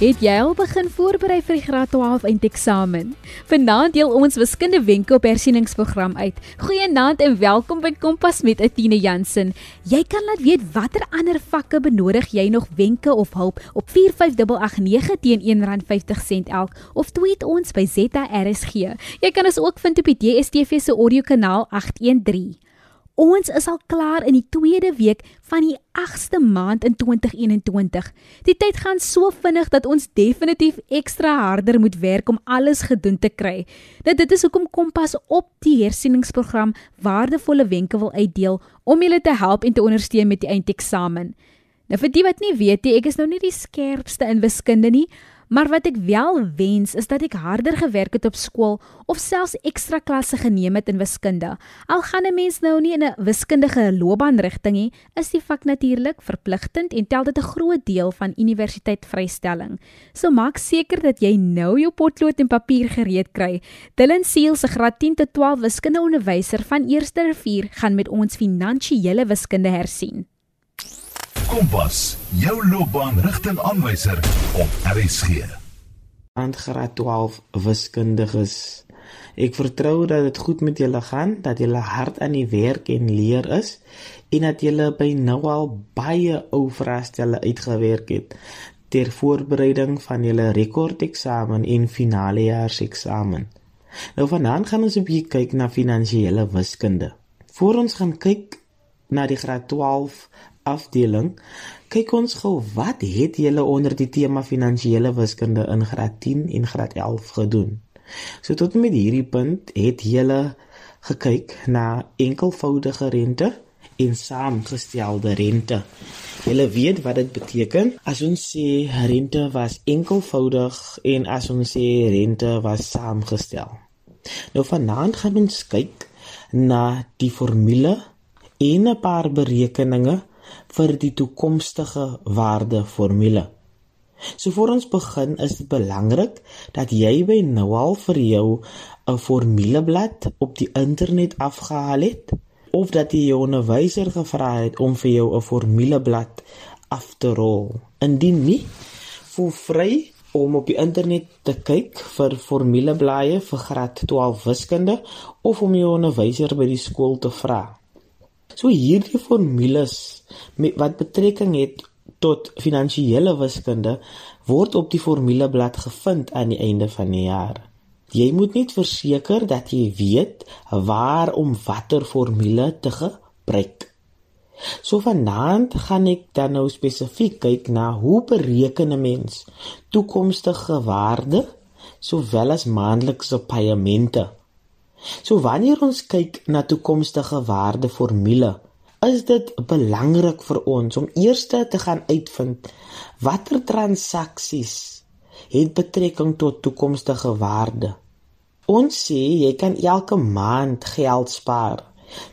Het jy al begin voorberei vir die graad 12 eindeksamen? Vanaand deel ons wiskunde wenke op hersieningsprogram uit. Goeienaand en welkom by Kompas met Etienne Jansen. Jy kan laat weet watter ander vakke benodig jy nog wenke of hulp op 45889 teen R1.50 elk of tweet ons by ZRSG. Jy kan ons ook vind op die DSTV se audiokanaal 813. Ons is al klaar in die tweede week van die 8ste maand in 2021. Die tyd gaan so vinnig dat ons definitief ekstra harder moet werk om alles gedoen te kry. Nou dit is hoekom Kompas op die hersieningsprogram waardevolle wenke wil uitdeel om julle te help en te ondersteun met die eindeksamen. Nou vir die wat nie weet nie, ek is nou nie die skerpste in wiskunde nie, Maar wat ek wel wens is dat ek harder gewerk het op skool of selfs ekstra klasse geneem het in wiskunde. Al gaan 'n mens nou nie in 'n wiskundige loopbaanrigting nie, is die vak natuurlik verpligtend en tel dit 'n groot deel van universiteitvrystelling. So maak seker dat jy nou jou potlood en papier gereed kry. Dylan Seal se graad 10 tot 12 wiskundeonderwyser van Eerste Rivier gaan met ons finansiële wiskunde hersien. Kompas, jou loopbaanrigtingaanwyser op RSG. Graad 12 wiskundiges. Ek vertrou dat dit goed met julle gaan, dat julle hard aan die werk en leer is en dat julle by nou al baie ou vraestelle uitgewerk het ter voorbereiding van julle rekordeksamen en finalejaareksamen. Nou vanaand gaan ons 'n bietjie kyk na finansiële wiskunde. Voor ons gaan kyk na die graad 12 afdeling kyk ons gou wat het julle onder die tema finansiële wiskunde in graad 10 en graad 11 gedoen. So tot met hierdie punt het julle gekyk na enkelvoudige rente en saamgestelde rente. Julle weet wat dit beteken as ons sê rente was enkelvoudig en as ons sê rente was saamgestel. Nou vanaand gaan ons kyk na die formule en 'n paar berekeninge vir die toekomstige waarde formule. So voor ons begin is dit belangrik dat jy by nou al vir jou 'n formuleblad op die internet afgehaal het of dat jy jou onderwyser gevra het om vir jou 'n formuleblad af te rol. Indien nie, voel vry om op die internet te kyk vir formuleblaaie vir graad 12 wiskunde of om jou onderwyser by die skool te vra. So hierdie formules met wat betrekking het tot finansiële wiskunde word op die formuleblad gevind aan die einde van die jaar. Jy moet net verseker dat jy weet waar om watter formule te gebruik. So vanaand gaan ek dan nou spesifiek kyk na hoe bereken 'n mens toekomstige waarde sowel as maandelikse paemente So wanneer ons kyk na toekomstige waardeformule, is dit belangrik vir ons om eers te gaan uitvind watter transaksies het betrekking tot toekomstige waarde. Ons sê jy kan elke maand geld spaar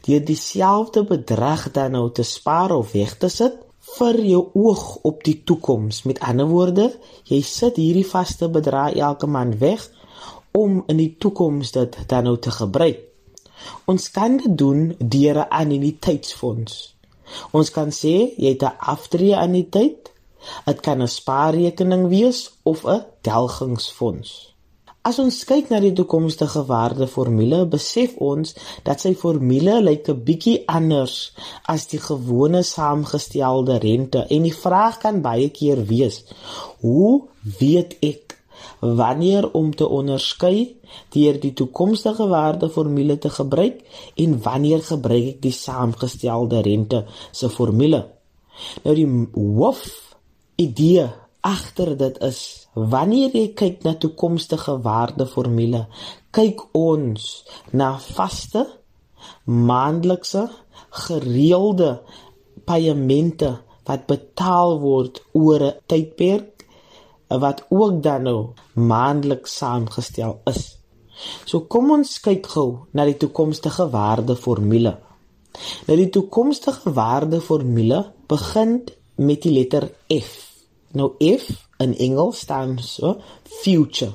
deur dieselfde bedrag dan nou te spaar of weg te sit vir jou oog op die toekoms. Met ander woorde, jy sit hierdie vaste bedrag elke maand weg om in die toekoms dit dan nou te gebruik. Ons kan dit doen deur 'n annuïteitsfonds. Ons kan sê jy het 'n aftree annuïteit. Dit kan 'n spaarrekening wees of 'n delgingsfonds. As ons kyk na die toekomstige waardeformule, besef ons dat sy formule lyk 'n bietjie anders as die gewone saamgestelde rente en die vraag kan baie keer wees: Hoe weet ek wanneer om te onderskei deur die toekomstige waardeformule te gebruik en wanneer gebruik ek die saamgestelde rente se formule. Nou die hoof idee agter dit is wanneer jy kyk na toekomstige waardeformule, kyk ons na vaste maandelikse gereelde paemente wat betaal word oor 'n tydperk wat ook dan nou maandeliks saamgestel is. So kom ons kyk gou na die toekomstige waardeformule. Nou die toekomstige waardeformule begin met die letter F. Nou F in Engels staan so future.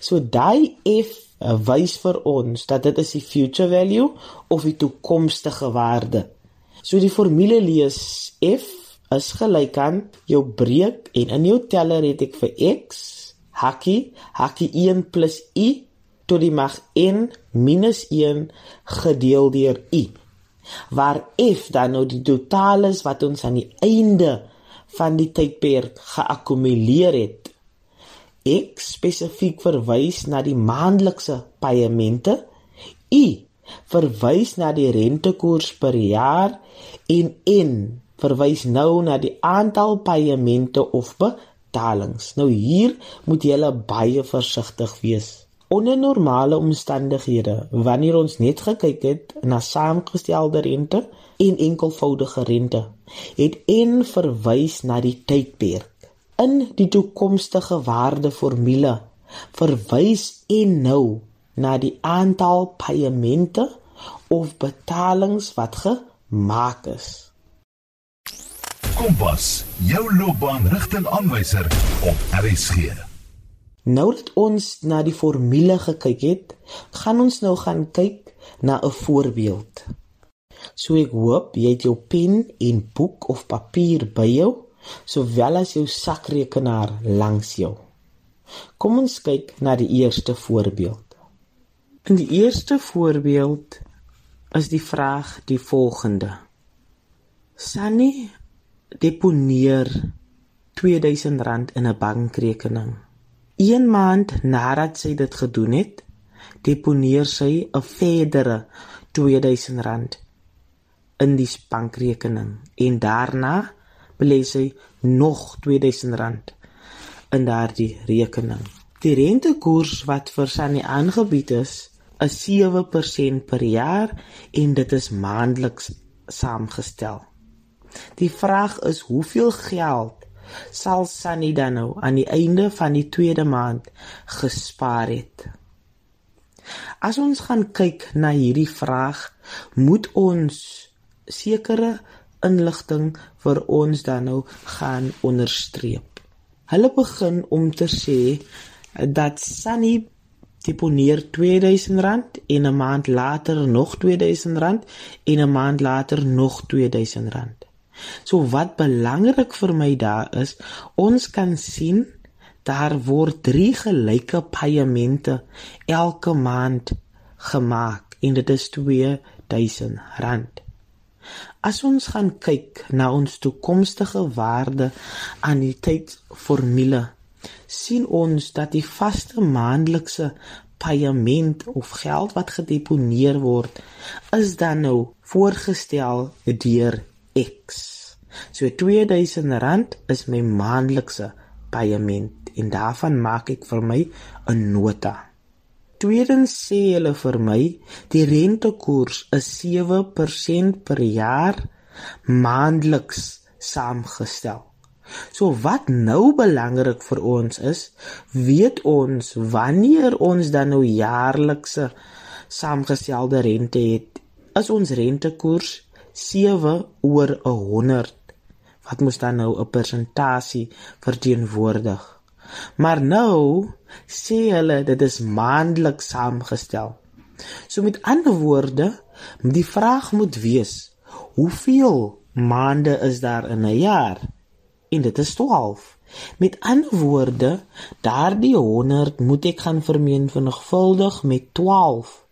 So daai F wys vir ons dat dit is die future value of die toekomstige waarde. So die formule lees F is gelyk aan jou breek en in jou teller het ek vir x hakkie hakkie 1 plus y tot die mag n minus 1 gedeel deur y waar f dan nou die totaal is wat ons aan die einde van die tydperk geakkumuleer het. X spesifiek verwys na die maandelikse paemente. Y verwys na die rentekoers per jaar en N verwys nou na die aantal paemente of betalings. Nou hier moet jy baie versigtig wees. Onder normale omstandighede, wanneer ons net gekyk het na saamgestelde rente en enkelvoudige rente, het N verwys na die tydperk. In die toekomstige waardeformule verwys N nou na die aantal paemente of betalings wat gemaak is. Kompas, jou loopbaanrigtingaanwyser op RSG. Nou dat ons na die formule gekyk het, gaan ons nou gaan kyk na 'n voorbeeld. So ek hoop jy het jou pen en boek of papier by jou, sowel as jou sakrekenaar langs jou. Kom ons kyk na die eerste voorbeeld. In die eerste voorbeeld is die vraag die volgende: Sunny deponeer R2000 in 'n bankrekening. Een maand nadat sy dit gedoen het, deponeer sy 'n verdere R2000 in die bankrekening en daarna belê sy nog R2000 in daardie rekening. Die rentekoers wat vir Sunny aangebied is, is 7% per jaar en dit is maandeliks saamgestel. Die vraag is hoeveel geld sal Sunny dan nou aan die einde van die tweede maand gespaar het. As ons gaan kyk na hierdie vraag, moet ons sekere inligting vir ons dan nou gaan onderstreep. Hulle begin om te sê dat Sunny deponeer R2000 en 'n maand later nog R2000 en 'n maand later nog R2000. So wat belangrik vir my daar is, ons kan sien daar word drie gelyke paemente elke maand gemaak en dit is R2000. As ons gaan kyk na ons toekomstige waarde aan die tydformule, sien ons dat die vaste maandelikse paement of geld wat gedeponeer word, is dan nou voorgestel deur X. So R2000 is my maandelikse paaiement en daarvan maak ek vir my 'n nota. Tweedens sê hulle vir my die rentekoers is 7% per jaar maandeliks saamgestel. So wat nou belangrik vir ons is, weet ons wanneer ons dan nou jaarlikse saamgestelde rente het, is ons rentekoers 7 oor 100 wat moet dan nou 'n persentasie verteenwoordig. Maar nou sê hulle dit is maandeliks saamgestel. So met ander woorde, die vraag moet wees: hoeveel maande is daar in 'n jaar? En dit is 12. Met ander woorde, daardie 100 moet ek gaan vermenigvuldig met 12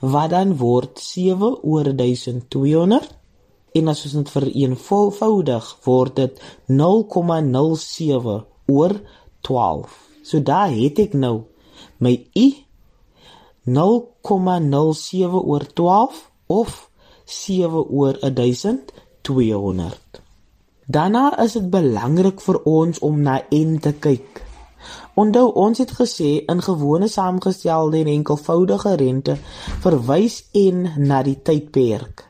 wat dan word 7 oor 1200 en as ons dit vereenvoudig word dit 0,07 oor 12. So daar het ek nou my i 0,07 oor 12 of 7 oor 1200. Daarna is dit belangrik vir ons om na n te kyk. Onthou ons het gesê in gewone saamgestelde en enkelvoudige rente verwys n na die tydperk.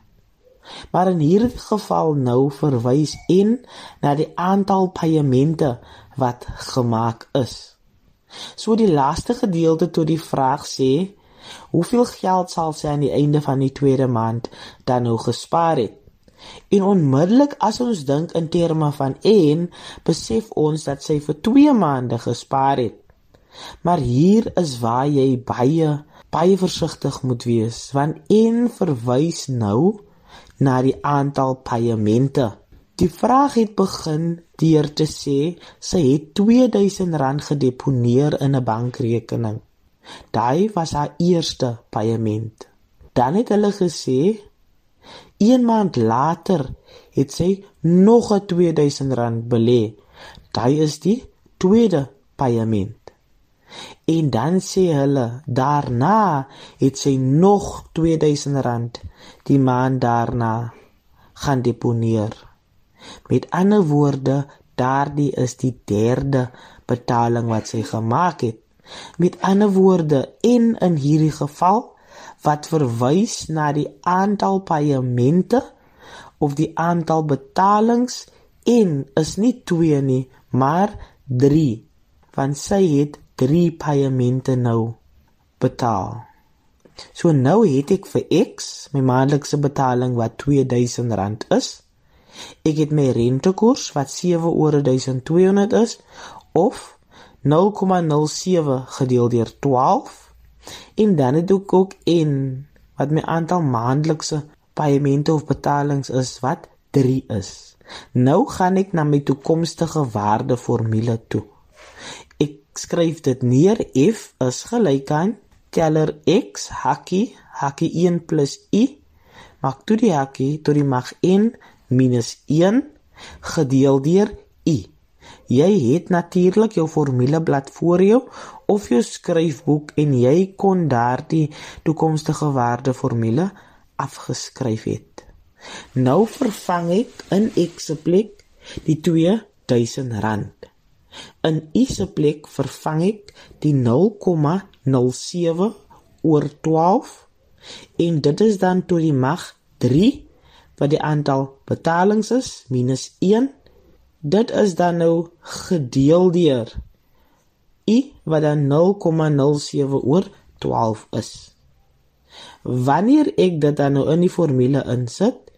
Maar in hierdie geval nou verwys en na die aantal paemente wat gemaak is. So die laaste gedeelte tot die vraag sê, hoeveel geld sal sy aan die einde van die tweede maand dan nou gespaar het? En onmiddellik as ons dink in terme van en, besef ons dat sy vir 2 maande gespaar het. Maar hier is waar jy baie baie versigtig moet wees want en verwys nou na die aantal paemente. Die vraag het begin deur te sê sy het R2000 gedeponeer in 'n bankrekening. Daai was haar eerste paaiement. Dan het hulle gesê een maand later het sy nog 'n R2000 belê. Daai is die tweede paaiement. En dan sê hulle daarna het sy nog R2000 die maand daarna gaan deponeer. Met ander woorde, daardie is die derde betaling wat sy gemaak het. Met ander woorde, en in hierdie geval wat verwys na die aantal paemente of die aantal betalings en is nie 2 nie, maar 3, want sy het 3 paemente nou betaal. So nou het ek vir X my maandelikse betaling wat R2000 is. Ek het my rentekoers wat 7 oor 1200 is of 0,07 gedeel deur 12 en dan het ek ook in wat my aantal maandelikse paemente of betalings is wat 3 is. Nou gaan ek na my toekomstige waardeformule toe. Ek skryf dit neer F is gelyk aan teller X hakkie hakkie 1 + i maak toe die hakkie tot die mag n minus 1 gedeel deur i. Jy het natuurlik jou formuleblad voor jou of jou skryfboek en jy kon daardie toekomstige waardeformule afgeskryf het. Nou vervang ek in x se plek die R2000. In y se plek vervang ek die 0,07 oor 12 en dit is dan tot die mag 3 wat die aantal betalings is minus 1. Dit is dan nou gedeel deur i wat dan 0,07 oor 12 is. Wanneer ek dit dan nou in die formule insit,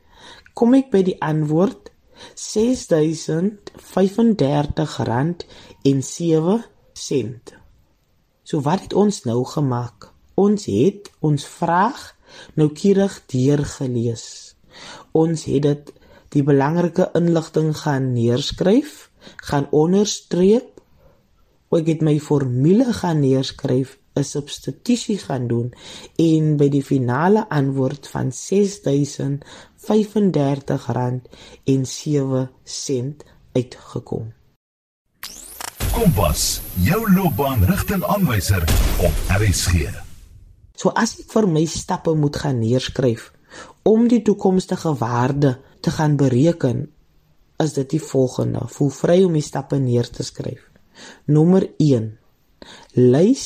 kom ek by die antwoord R6035.07. So wat het ons nou gemaak? Ons het ons vraag noukeurig deurgelees. Ons het dit die belangrike inligting gaan neerskryf, gaan onderstreep. Ek het my formule gaan neerskryf, 'n substitusie gaan doen en by die finale antwoord van R6035.07 uitgekom. Kompas, jou loopbaanrigtingaanwyser op RSG. So as ek vir my stappe moet gaan neerskryf, om die toekomstige waarde te gaan bereken is dit die volgende voel vry om die stappe neer te skryf nommer 1 lys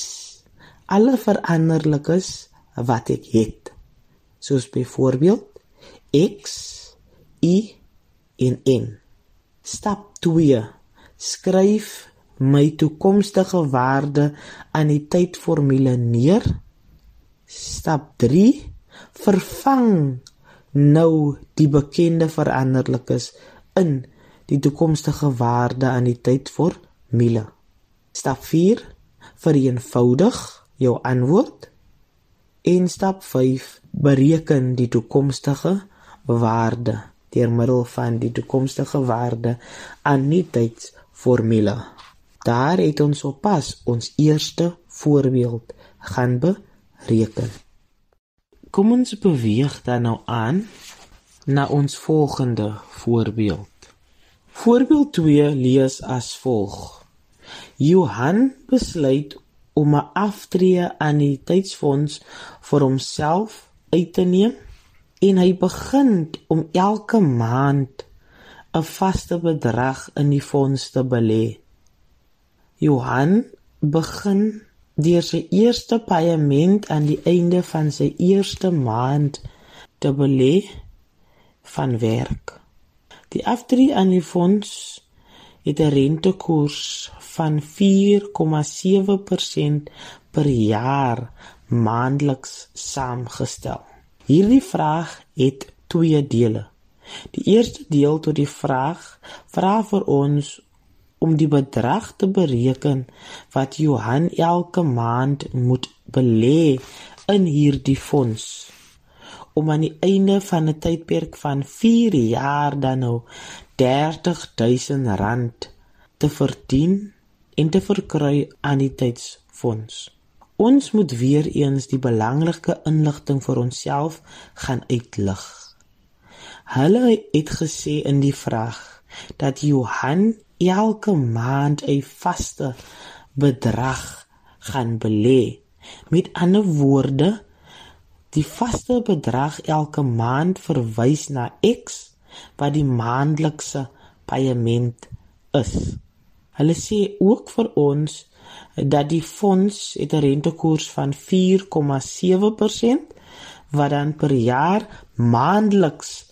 alle veranderlikes wat ek het soos byvoorbeeld x y en n. Stap 2 skryf my toekomstige waarde aan die tydformule neer. Stap 3 vervang nou die bekende veranderlikes in die toekomstige waarde aan die tyd vir mile. Stap 4 vereenvoudig jou antwoord. En stap 5 bereken die toekomstige waarde deur middel van die toekomstige waarde tydsformule. Daar het ons oppas ons eerste voorbeeld gaan bereken. Kom ons beweeg dan nou aan na ons volgende voorbeeld. Voorbeeld 2 lees as volg: Johan besluit om 'n aftree aan die tydsfonds vir homself uit te neem en hy begin om elke maand 'n vaste bedrag in die fonds te belê. Johan begin deur sy eerste paaiement aan die einde van sy eerste maand te belê van werk. Die aftree aan die fonds het 'n rentekoers van 4,7% per jaar maandeliks saamgestel. Hierdie vraag het twee dele. Die eerste deel tot die vraag vra vir ons om die bedrag te bereken wat Johan elke maand moet belê in hierdie fonds. om aan die einde van 'n tydperk van 4 jaar dan nou R30000 te verdien en te verkry aan die tydsfonds. Ons moet weer eens die belangrike inligting vir onsself gaan uitlig. Hulle het gesê in die vraag dat Johan elke maand 'n vaste bedrag gaan belê. Met ander woorde, die vaste bedrag elke maand verwys na X wat die maandelikse paaiement is. Hulle sê ook vir ons dat die fonds het 'n rentekoers van 4,7% wat dan per jaar maandeliks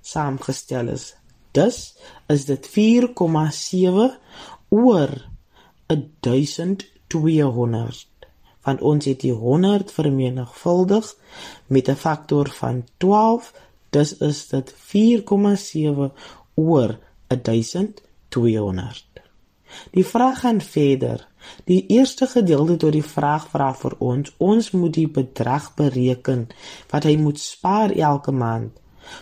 saamgestel is. Dus is dit 4,7 oor 1200 want ons het die 100 vermenigvuldig met 'n faktor van 12 dis is dit 4,7 oor 1200 Die vraag gaan verder. Die eerste gedeelte tot die vraag vra vir ons, ons moet die bedrag bereken wat hy moet spaar elke maand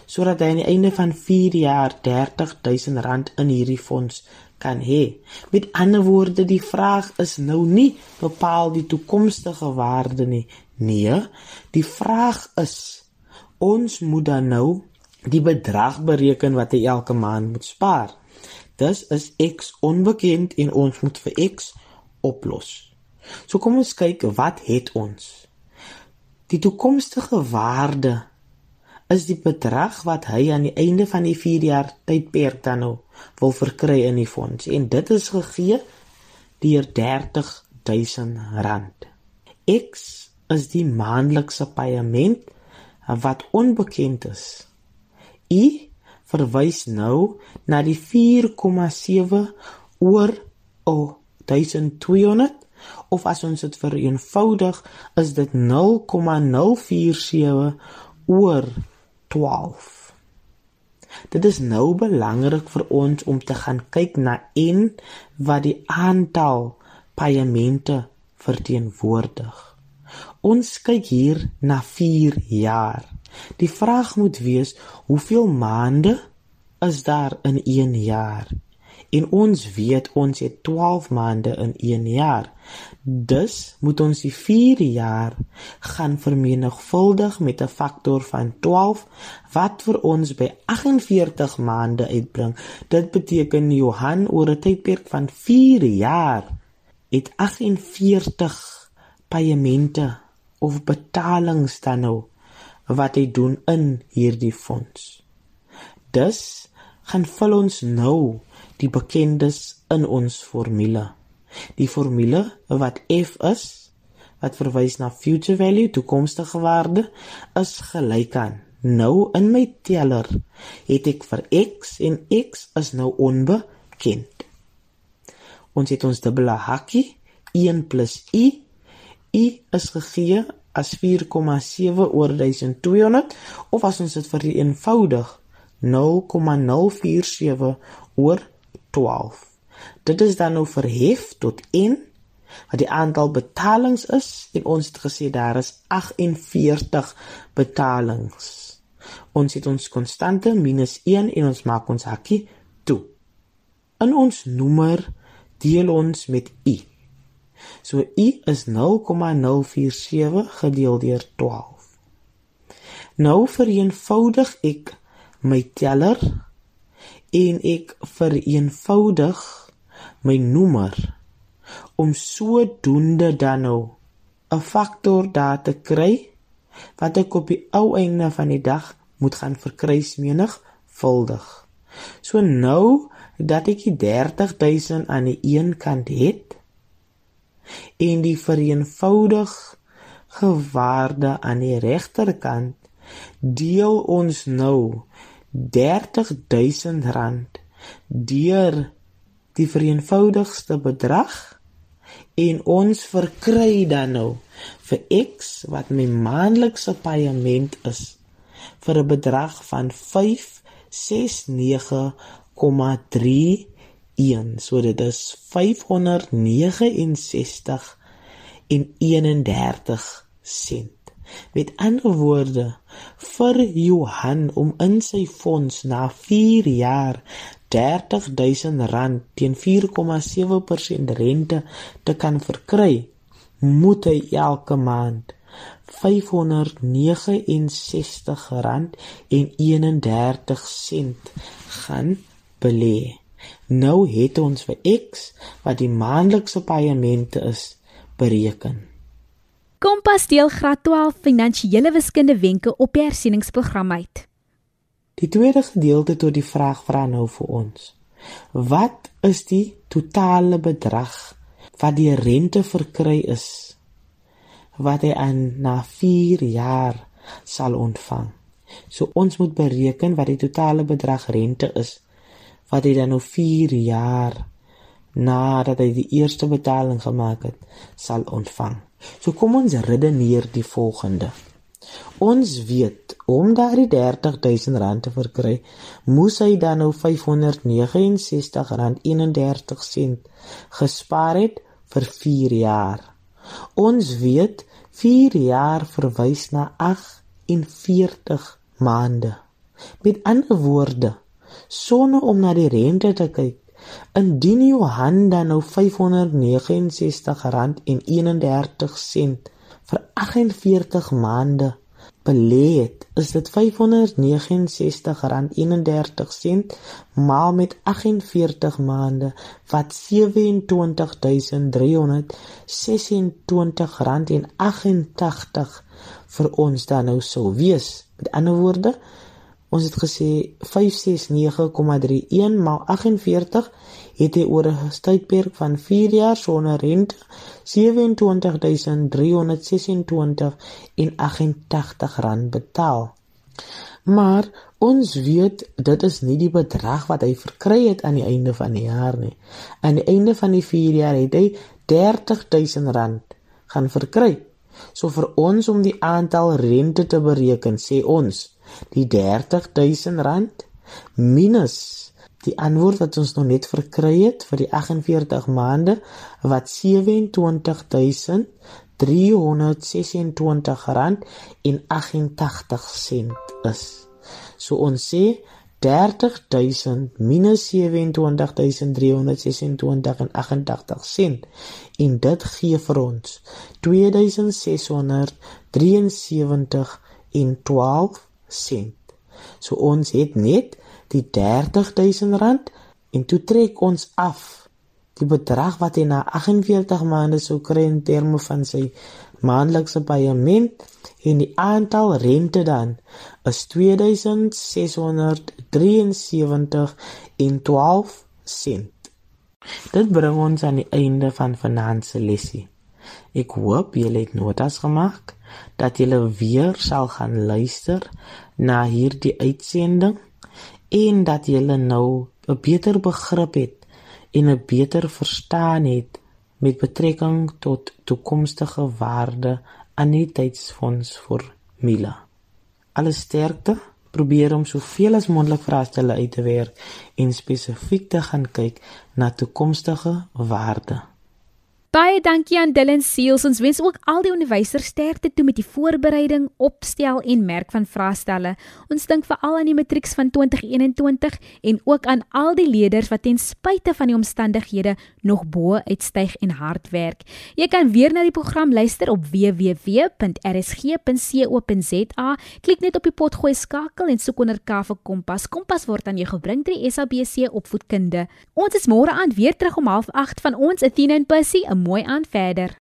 sodat hy aan die einde van 4 jaar R30000 in hierdie fonds kan hê. Met ander woorde, die vraag is nou nie bepaal die toekomstige waarde nie. Nee, die vraag is ons moet dan nou die bedrag bereken wat hy elke maand moet spaar. Dus is x onbekend en ons moet vir x oplos. So kom ons kyk wat het ons. Die toekomstige waarde is die bedrag wat hy aan die einde van die 4 jaar tydperk dan nou wil verkry in die fonds en dit is gegee deur R30000. X is die maandelikse paaiement wat onbekend is. Y verwys nou na die 4,7 oor oh, 1200 of as ons dit vereenvoudig is dit 0,047 oor 12. Dit is nou belangrik vir ons om te gaan kyk na n wat die aantal paemente verteenwoordig. Ons kyk hier na 4 jaar. Die vraag moet wees hoeveel maande is daar in 1 jaar? En ons weet ons het 12 maande in 1 jaar. Dus moet ons die 4 jaar gaan vermenigvuldig met 'n faktor van 12 wat vir ons by 48 maande uitbring. Dit beteken Johan oor 'n tydperk van 4 jaar het 48 paemente of betalings dan nou wat hy doen in hierdie fonds. Dus gaan vul ons nou die bekendes in ons formule. Die formule wat F is wat verwys na future value, toekomstige waarde, is gelyk aan nou in my teller het ek vir x en x is nou onbekend. Ons het ons dubbele hakkie 1 + i. i is gegee as 4,7 oor 1200 of as ons dit vereenvoudig 0,047 oor 12. Dit is dan nou verhef tot n wat die aantal betalings is en ons het gesê daar is 48 betalings. Ons het ons konstante minus 1 en ons maak ons hakkie toe. In ons nommer deel ons met i. So i is 0,047 gedeel deur 12. Nou vereenvoudig ek my teller en ek vereenvoudig my nommer om sodoende dan nou 'n faktor daar te kry wat ek op die ou einde van die dag moet gaan verkruismenigvuldig. So nou dat ek die 30000 aan die een kant het en die vereenvoudig gewaarde aan die regterkant deel ons nou 30000 rand deur die vereenvoudigste bedrag en ons verkry dan nou vir x wat my maandelikse paaiement is vir 'n bedrag van 569,31 so dit is 569 en 31 sent Met ander woorde, vir Johan om in sy fonds na 4 jaar R30000 teen 4,7% rente te kan verkry, moet hy elke maand R569,31 gaan belê. Nou het ons vir X wat die maandelikse paemente is bereken. Kompas deel graad 12 finansiële wiskunde wenke op die hersieningsprogram uit. Die tweede gedeelte tot die vraag vra nou vir ons. Wat is die totale bedrag wat die rente verkry is wat hy aan na 4 jaar sal ontvang. So ons moet bereken wat die totale bedrag rente is wat hy dan nou 4 jaar nadat hy die eerste betaling gemaak het sal ontvang. So kom ons redeneer die volgende. Ons weet om daardie R30000 te verkry, moes hy dan nou R569.31 gespaar het vir 4 jaar. Ons weet 4 jaar verwys na 48 maande. Met ander woorde, sonder om na die rente te kyk, indien Johan dan nou R569.31 vir 48 maande belê het, is dit R569.31 maal met 48 maande wat R27326.88 vir ons dan nou sou wees. Met ander woorde, ons het gesê 569,31 maal 48 het hy oor 'n tydperk van 4 jaar sonder rente R27326 betaal. Maar ons weet dit is nie die bedrag wat hy verkry het aan die einde van die jaar nie. Aan die einde van die 4 jaar het hy R30000 gaan verkry. So vir ons om die aantal rente te bereken, sê ons die R30000 minus die antwoord wat ons nog net verkry het vir die 48 maande wat R27326.88 is. So ons sê 30000 minus 27326.88 en dit gee vir ons 2673.12 sent. So ons het net die 30000 rand en toe trek ons af die bedrag wat hy na 48 maande sou kry in terme van sy maandelikse paaiement en die aantal rente dan is 2673 en 12 sent. Dit bring ons aan die einde van finansie lesie. Ek hoop julle het notas gemaak dat julle weer sal gaan luister na hierdie uitsending en dat jy nou 'n beter begrip het en 'n beter verstaan het met betrekking tot toekomstige waarde aan die tydsfonds vir Mila. Alle sterkte probeer om soveel as moontlik vraestelle uit te werk en spesifiek te gaan kyk na toekomstige waarde. Baie dankie aan Dylan Seals. Ons wens ook al die onderwysers sterkte toe met die voorbereiding, opstel en merk van vraestelle. Ons dink veral aan die matrieks van 2021 en ook aan al die leerders wat ten spyte van die omstandighede nog bo uitstyg en hard werk. Jy kan weer na die program luister op www.rsg.co.za. Klik net op die potgooi skakel en soek onder K vir Kompas. Kompas word aan jou gebring deur SABC Opvoedkunde. Ons is môre aan weer terug om 08:30 van ons Athena en Percy mooi aan verder.